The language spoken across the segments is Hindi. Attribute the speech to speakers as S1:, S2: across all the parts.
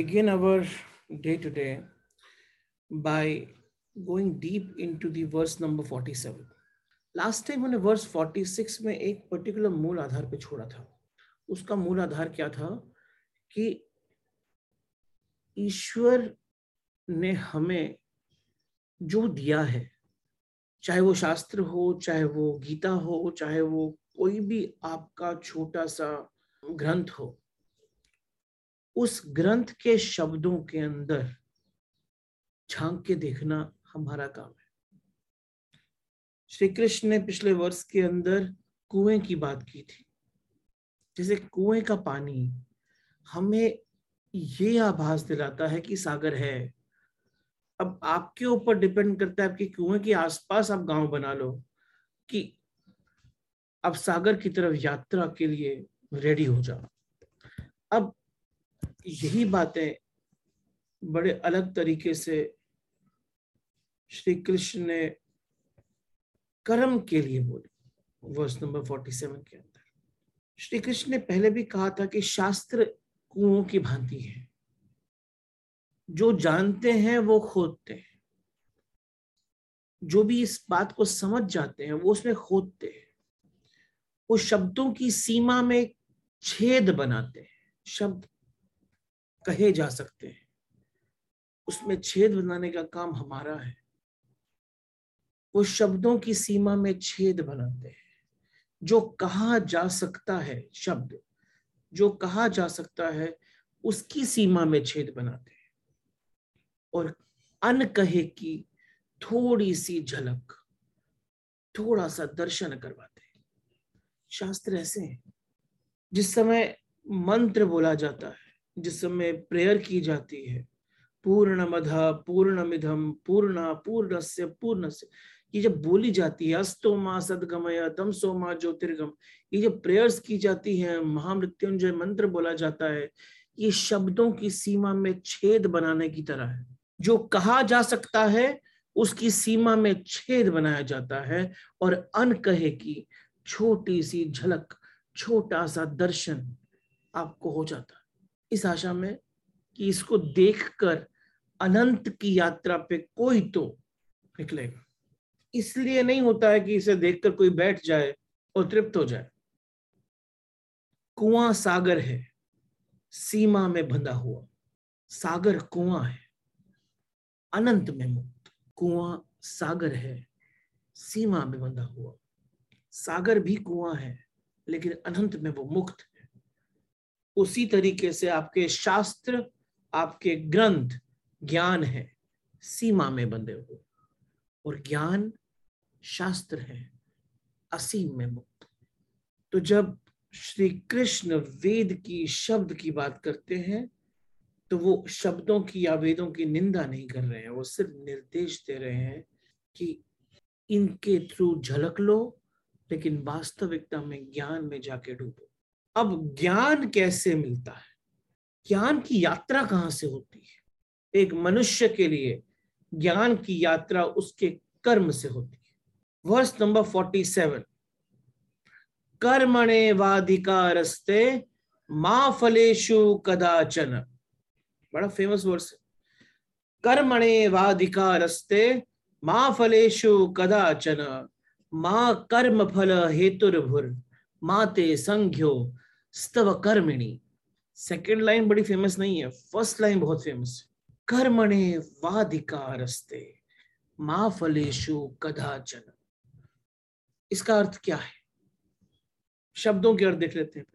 S1: begin our day today by going deep into the verse number 47. Last time मैंने वर्स 46 में एक पर्टिकुलर मूल आधार पे छोड़ा था उसका मूल आधार क्या था कि ईश्वर ने हमें जो दिया है, चाहे वो शास्त्र हो, चाहे वो गीता हो, चाहे वो कोई भी आपका छोटा सा ग्रंथ हो उस ग्रंथ के शब्दों के अंदर झाँक के देखना हमारा काम है। श्री कृष्ण ने पिछले वर्ष के अंदर कुएँ की बात की थी। जैसे कुएँ का पानी हमें ये आभास दिलाता है कि सागर है। अब आपके ऊपर डिपेंड करता है आपके कुएँ के आसपास आप गाँव बना लो कि अब सागर की तरफ़ यात्रा के लिए रेडी हो जाओ। अब यही बातें बड़े अलग तरीके से श्री कृष्ण ने कर्म के लिए बोली वर्ष नंबर 47 के अंदर। श्री कृष्ण ने पहले भी कहा था कि शास्त्र कुओं की भांति है। जो जानते हैं, वो खोदते हैं। जो भी इस बात को समझ जाते हैं, वो उसमें खोदते हैं। वो शब्दों की सीमा में छेद बनाते हैं। शब्द कहे जा सकते हैं। उसमें छेद बनाने का काम हमारा है। वो शब्दों की सीमा में छेद बनाते हैं। जो कहा जा सकता है, शब्द, जो कहा जा सकता है, उसकी सीमा में छेद बनाते हैं। और अन कहे की थोड़ी सी झलक, थोड़ा सा दर्शन करवाते हैं। शास्त्र ऐसे हैं। जिस समय मंत्र बोला जाता है जिस समय प्रेयर की जाती है। पूर्ण मधा पूर्ण मिधम पूर्ण पूर्ण से पूर्ण से ये जब बोली जाती है अस्तोमा सदगमय, तम सोमा ज्योतिर्गम। ये जब प्रेयर्स की जाती है, महामृत्युंजय मंत्र बोला जाता है, ये शब्दों की सीमा में छेद बनाने की तरह है। जो कहा जा सकता है, उसकी सीमा में छेद बनाया जाता है और अन कहे की छोटी सी झलक, छोटा सा दर्शन आपको हो जाता है। इस आशा में कि इसको देखकर अनंत की यात्रा पे कोई तो निकलेगा। इसलिए नहीं होता है कि इसे देखकर कोई बैठ जाए और तृप्त हो जाए। कुआँ सागर है, सीमा में बंधा हुआ। सागर कुआँ है, अनंत में मुक्त। कुआँ सागर है, सीमा में बंधा हुआ। सागर भी कुआँ है, लेकिन अनंत में वो मुक्त। उसी तरीके से आपके शास्त्र, आपके ग्रंथ ज्ञान है, सीमा में बंधे हुए। और ज्ञान शास्त्र है, असीम में मुक्त। तो जब श्री कृष्ण वेद की शब्द की बात करते हैं तो वो शब्दों की या वेदों की निंदा नहीं कर रहे हैं, वो सिर्फ़ निर्देश दे रहे हैं कि इनके थ्रू झलक लो, लेकिन वास्तविकता में ज्ञान में जाके डूबो। अब ज्ञान कैसे मिलता है? ज्ञान की यात्रा कहाँ से होती है? एक मनुष्य के लिए ज्ञान की यात्रा उसके कर्म से होती है। वर्ष नंबर फोर्टी सेवन कर्मणे वाधिकारस्ते मा फलेशु कदाचन। बड़ा फ़ेमस वर्स है। कर्मणे वाधिकारस्ते मा फलेशु कदाचन। माँ कर्म फल हेतुर्भुर माते संघ्यो स्तव कर्मिणी सेकेंड लाइन बड़ी फ़ेमस नहीं है फ़र्स्ट लाइन बहुत फ़ेमस कर्मणे वाधिकारस्ते, मा फलेशु कदाचन। इसका अर्थ क्या है? शब्दों के अर्थ देख लेते हैं।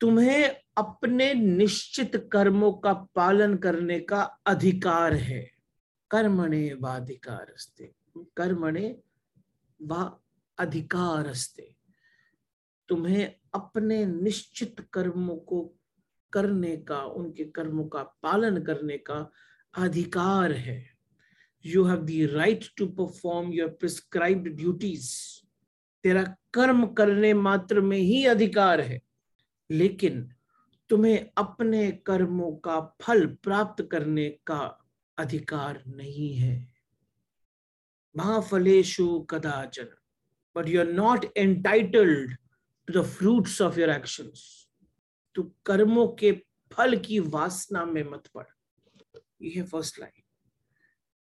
S1: तुम्हें अपने निश्चित कर्मों का पालन करने का अधिकार है। कर्मणे वाधिकार कर्मणे वा अधिकारस्ते। तुम्हें अपने निश्चित कर्मों को करने का, उनके कर्मों का पालन करने का अधिकार है। You have the right to perform your prescribed duties तेरा कर्म करने मात्र में ही अधिकार है। लेकिन तुम्हें अपने कर्मों का फल प्राप्त करने का अधिकार नहीं है। महाफलेशु कदाचन but you are not entitled to the fruits of your actions. तो कर्मों के फल की वासना में मत पड़। ये है फ़र्स्ट लाइन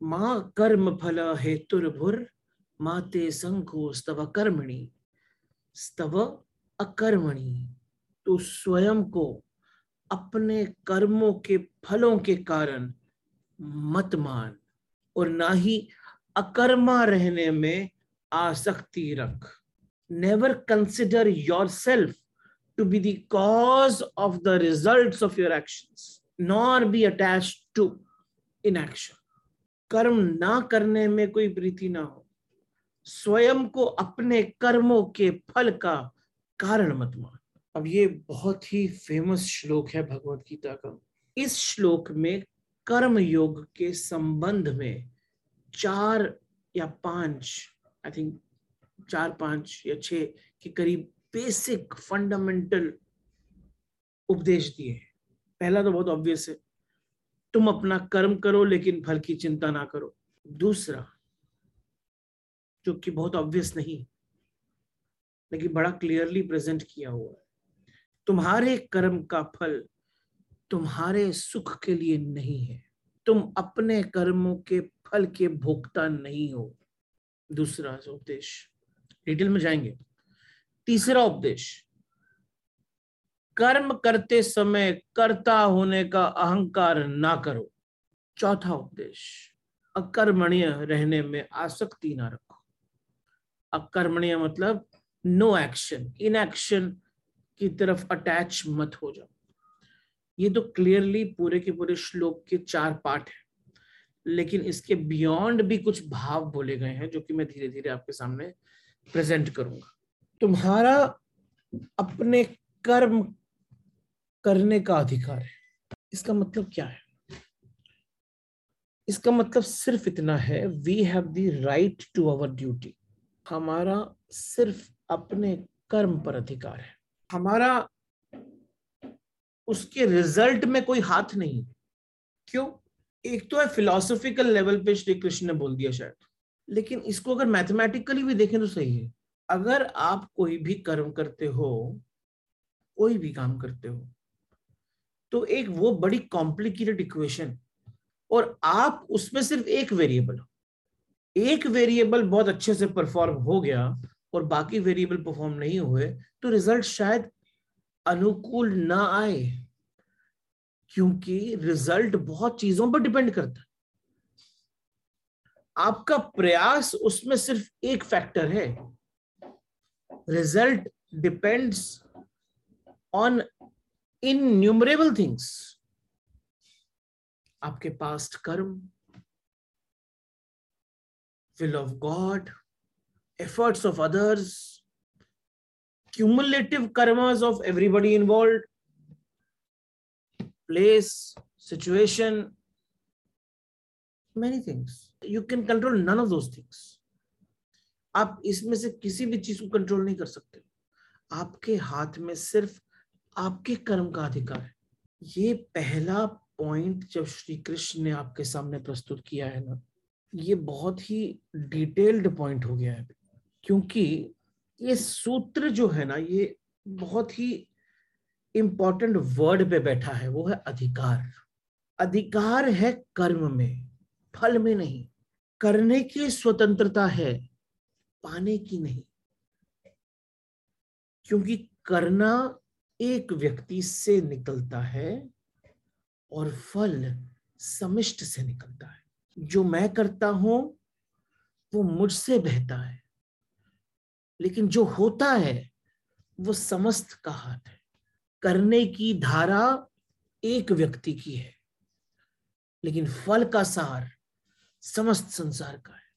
S1: माँ कर्म फल हेतुर्भुर माते संको स्तव कर्मणि। स्तव अकर्मणि। तो स्वयं को अपने कर्मों के फलों के कारण मत मान और ना ही अकर्मा रहने में आसक्ति रख। Your self to be the cause of the result of your action nor be attach to inaction कर्म ना करने में कोई प्रीति ना हो। स्वयं को अपने कर्मों के फल का कारण मत मान। अब ये बहुत ही फ़ेमस श्लोक है भगवत गीता का। इस श्लोक में कर्म योग के संबंध में चार या पाँच आई थिंक चार पाँच या छह के करीब बेसिक फंडामेंटल उपदेश दिए पहला तो बहुत ऑब्वियस है, तुम अपना कर्म करो लेकिन फल की चिंता ना करो। दूसरा, जो कि बहुत ऑब्वियस नहीं, लेकिन बड़ा क्लियरली प्रेजेंट किया हुआ है, तुम्हारे कर्म का फल तुम्हारे सुख के लिए नहीं है। तुम अपने कर्मों के फल के भोक्ता नहीं हो। दूसरा उपदेश डिटेल में जाएँगे। तीसरा उपदेश, कर्म करते समय कर्ता होने का अहंकार ना करो। चौथा उपदेश, अकर्मणीय रहने में आसक्ति ना रखो। अकर्मणीय मतलब नो एक्शन इन एक्शन की तरफ़ अटैच मत हो जाओ। ये तो क्लियरली पूरे के पूरे श्लोक के चार पार्ट है, लेकिन इसके बियॉन्ड भी कुछ भाव बोले गए हैं, जो कि मैं धीरे धीरे आपके सामने प्रेजेंट करूँगा। तुम्हारा अपने कर्म करने का अधिकार है। इसका मतलब क्या है? इसका मतलब सिर्फ़ इतना है we have the right to our duty हमारा सिर्फ़ अपने कर्म पर अधिकार है। हमारा उसके रिज़ल्ट में कोई हाथ नहीं। क्यों? एक तो है फिलोसॉफिकल लेवल पे श्री कृष्ण ने बोल दिया शायद। लेकिन इसको अगर मैथमेटिकली भी देखें तो सही है। अगर आप कोई भी कर्म करते हो, कोई भी काम करते हो तो एक वो बड़ी कॉम्प्लिकेटेड इक्वेशन और आप उसमें सिर्फ़ एक वेरिएबल हो। एक वेरिएबल बहुत अच्छे से परफॉर्म हो गया और बाकी वेरिएबल परफॉर्म नहीं हुए तो रिज़ल्ट शायद अनुकूल ना आए, क्योंकि रिज़ल्ट बहुत चीज़ों पर डिपेंड करता है। आपका प्रयास उसमें सिर्फ़ एक फैक्टर है। Result depends on in numerable things आपके past karma will of God efforts of others cumulative karmas of everybody involve place situation many things You can control none of those things. आप इसमें से किसी भी चीज़ को कंट्रोल नहीं कर सकते। आपके हाथ में सिर्फ़ आपके कर्म का अधिकार है। ये पहला पॉइंट जब श्री कृष्ण ने आपके सामने प्रस्तुत किया है ना, ये बहुत ही डिटेल्ड पॉइंट हो गया है। क्योंकि ये सूत्र जो है ना, ये बहुत ही इंपॉर्टेंट वर्ड पे बैठा है, वो है अधिकार। अधिकार है कर्म में। फल में नहीं, करने की स्वतंत्रता है, पाने की नहीं। क्योंकि करना एक व्यक्ति से निकलता है और फल समिष्ट से निकलता है। जो मैं करता हूँ, वो मुझसे बहता है। लेकिन जो होता है, वो समस्त का हाथ है। करने की धारा एक व्यक्ति की है, लेकिन फल का सार समस्त संसार का है,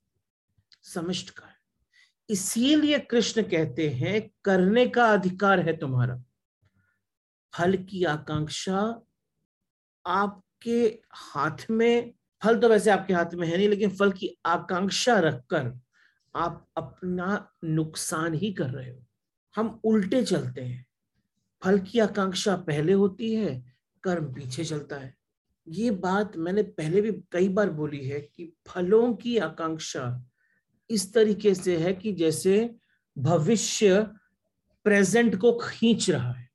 S1: समिष्ट का है। इसीलिए कृष्ण कहते हैं, करने का अधिकार है तुम्हारा। फल की आकांक्षा आपके हाथ में, फल तो वैसे आपके हाथ में है नहीं, लेकिन फल की आकांक्षा रखकर आप अपना नुकसान ही कर रहे हो। हम उल्टे चलते हैं। फल की आकांक्षा पहले होती है, कर्म पीछे चलता है। ये बात मैंने पहले भी कई बार बोली है कि फलों की आकांक्षा इस तरीके से है कि जैसे भविष्य प्रेजेंट को खींच रहा है।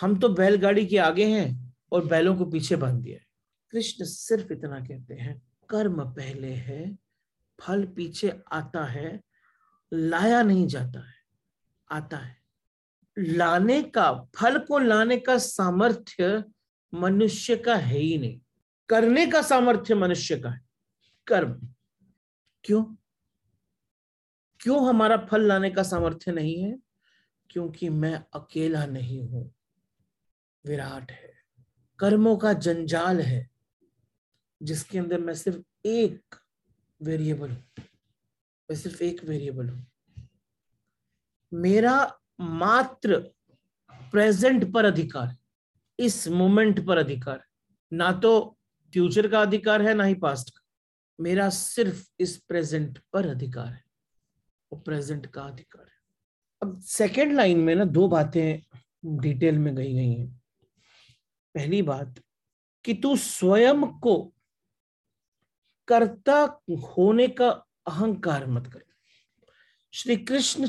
S1: हम तो बैलगाड़ी के आगे हैं और बैलों को पीछे बाँध दिया है। कृष्ण सिर्फ़ इतना कहते हैं, कर्म पहले है, फल पीछे आता है, लाया नहीं जाता है, आता है। लाने का, फल को लाने का सामर्थ्य मनुष्य का है ही नहीं। करने का सामर्थ्य मनुष्य का है। कर्म। क्यों? क्यों हमारा फल लाने का सामर्थ्य नहीं है? क्योंकि मैं अकेला नहीं हूँ। विराट है। कर्मों का जंजाल है, जिसके अंदर मैं सिर्फ़ एक वेरिएबल हूँ। मैं सिर्फ़ एक वेरिएबल हूँ। मेरा मात्र प्रेजेंट पर अधिकार इस मोमेंट पर अधिकार। ना तो फ्यूचर का अधिकार है, ना ही पास्ट का। मेरा सिर्फ़ इस प्रेजेंट पर अधिकार है, और प्रेजेंट का अधिकार है। अब सेकेंड लाइन में ना दो बातें डिटेल में गई गई हैं। पहली बात, कि तू स्वयं को कर्ता होने का अहंकार मत कर। श्री कृष्ण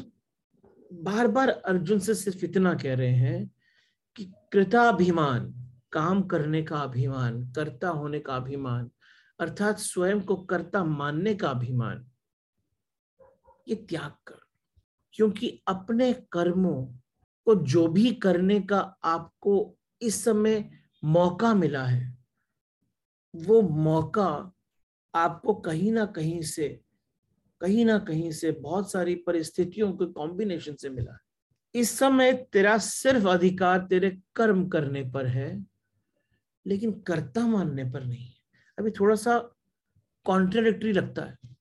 S1: बार बार अर्जुन से सिर्फ़ इतना कह रहे हैं कृताभिमान, काम करने का अभिमान, कर्ता होने का अभिमान, अर्थात स्वयं को कर्ता मानने का अभिमान, ये त्याग कर। क्योंकि अपने कर्मों को जो भी करने का आपको इस समय मौका मिला है, वो मौका आपको कहीं ना कहीं से, कहीं ना कहीं से बहुत सारी परिस्थितियों के कॉम्बिनेशन से मिला है। इस समय तेरा सिर्फ़ अधिकार तेरे कर्म करने पर है, लेकिन कर्ता मानने पर नहीं है। अभी थोड़ा सा कॉन्ट्राडिक्टरी लगता है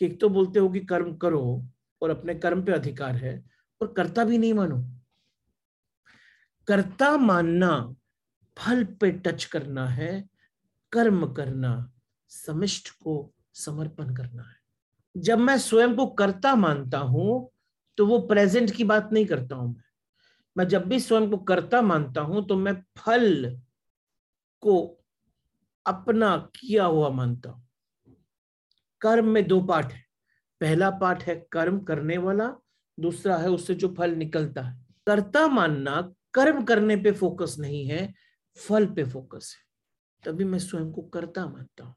S1: कि एक तो बोलते हो कि कर्म करो और अपने कर्म पे अधिकार है, और कर्ता भी नहीं मानो। कर्ता मानना, फल पे टच करना है, कर्म करना, समिष्ट को समर्पण करना है। जब मैं स्वयं को कर्ता मानता हूँ तो वो प्रेजेंट की बात नहीं करता हूँ मैं। मैं जब भी स्वयं को कर्ता मानता हूँ तो मैं फल को अपना किया हुआ मानता हूँ। कर्म में दो पार्ट है। पहला पार्ट है कर्म करने वाला, दूसरा है उससे जो फल निकलता है। कर्ता मानना कर्म करने पे फोकस नहीं है, फल पे फोकस है। तभी मैं स्वयं को कर्ता मानता हूँ।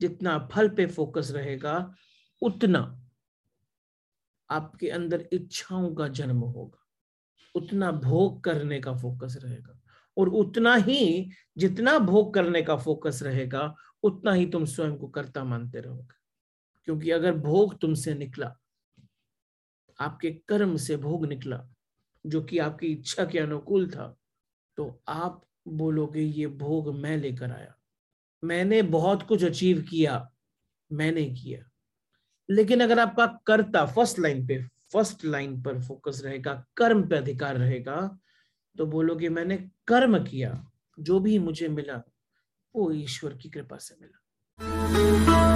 S1: जितना फल पे फोकस रहेगा, उतना आपके अंदर इच्छाओं का जन्म होगा। उतना भोग करने का फोकस रहेगा। और उतना ही जितना भोग करने का फोकस रहेगा, उतना ही तुम स्वयं को कर्ता मानते रहोगे। क्योंकि अगर भोग तुमसे निकला, आपके कर्म से भोग निकला, जो कि आपकी इच्छा के अनुकूल था तो आप बोलोगे, ये भोग मैं लेकर आया। मैंने बहुत कुछ अचीव किया, मैंने किया। लेकिन अगर आपका कर्ता फ़र्स्ट लाइन पे, फ़र्स्ट लाइन पर फोकस रहेगा, कर्म पे अधिकार रहेगा तो बोलोगे मैंने कर्म किया, जो भी मुझे मिला, वो ईश्वर की कृपा से मिला।